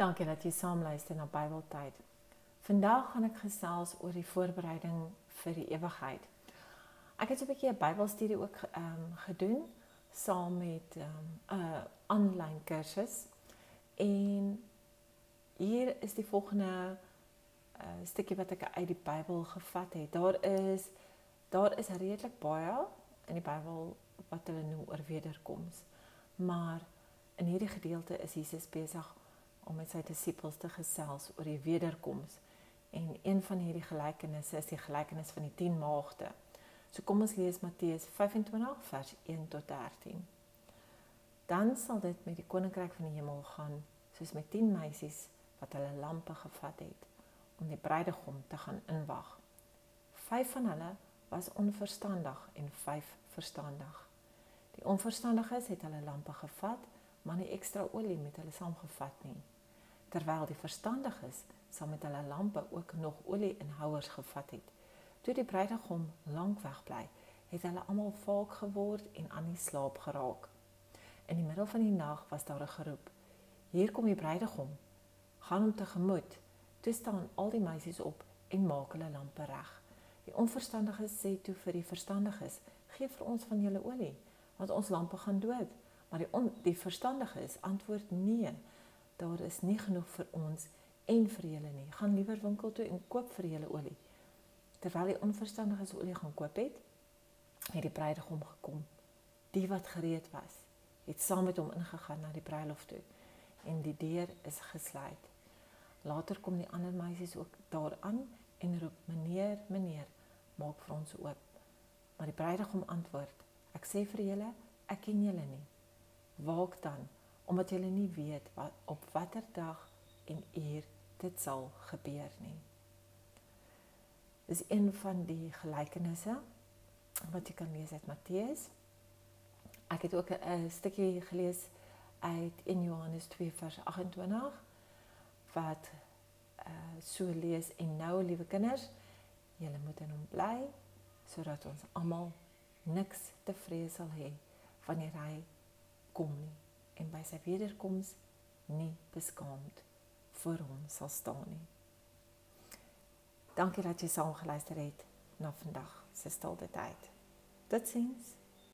Dankie dat jy saam luister na Bybeltyd. Vandag gaan ek gesels oor die voorbereiding vir die ewigheid. Ek het 'n bietjie 'n Bybelstudie ook ehm um, gedoen saam met 'n um, 'n aanlyn kursus en hier is die volgende uh, stukkie wat ek uit die Bybel gevat het. Daar is daar is redelik baie in die Bybel wat hulle noem oor wederkoms. Maar in hierdie gedeelte is Jesus besig om met sy disippels te gesels oor die wederkoms. En een van hierdie gelykenisse is die gelykenis van die 10 maagde. So kom ons lees Matteus 25 vers 1 tot 13. Dan sal dit met die koninkryk van die hemel gaan soos met 10 meisies wat hulle lampe gevat het om die bruidegom te gaan inwag. 5 van hulle was onverstandig en 5 verstandig. Die onverstandiges het hulle lampe gevat, maar nie ekstra olie met hulle saamgevat nie terwyl die verstandiges saam met hulle lampe ook nog olie in houers gevat het. Toe die bruidegom lank weg bly, het hulle almal valk geword en aan die slaap geraak. In die middel van die nag was daar 'n geroep: "Hier kom die bruidegom. Gaan hom tegemoet." Toe staan al die meisies op en maak hulle lampe reg. Die onverstandiges sê toe vir die verstandiges: "Gee vir ons van julle olie, want ons lampe gaan dood." Maar die on, die verstandiges antwoord: "Nee." Daar is nie genoeg vir ons en vir julle nie. Gaan liewer winkel toe en koop vir julle olie. Terwyl die onverstandiges olie gaan koop het, het die bruidegom gekom. Die wat gereed was, het saam met hom ingegaan na die bruilof toe en die deur is gesluit. Later kom die ander meisies ook daaraan en roep: "Meneer, meneer, maak vir ons oop." Maar die bruidegom antwoord: "Ek sê vir julle, ek ken julle nie. Waak dan." Omdat jy nie weet wat op watter dag en uur dit sal gebeur nie. Dis een van die gelykenisse wat jy kan lees uit Matteus. Ek het ook 'n stukkie gelees uit 1 Johannes 2 vers 28 wat uh so lees en nou liewe kinders, julle moet in hom bly sodat ons almal niks te vrees sal hê wanneer hy kom nie en by sy wederkoms nie beskaamd voor hom sal staan nie. Dankie dat jy saam geluister het na vandag se stilte tyd. Totsiens.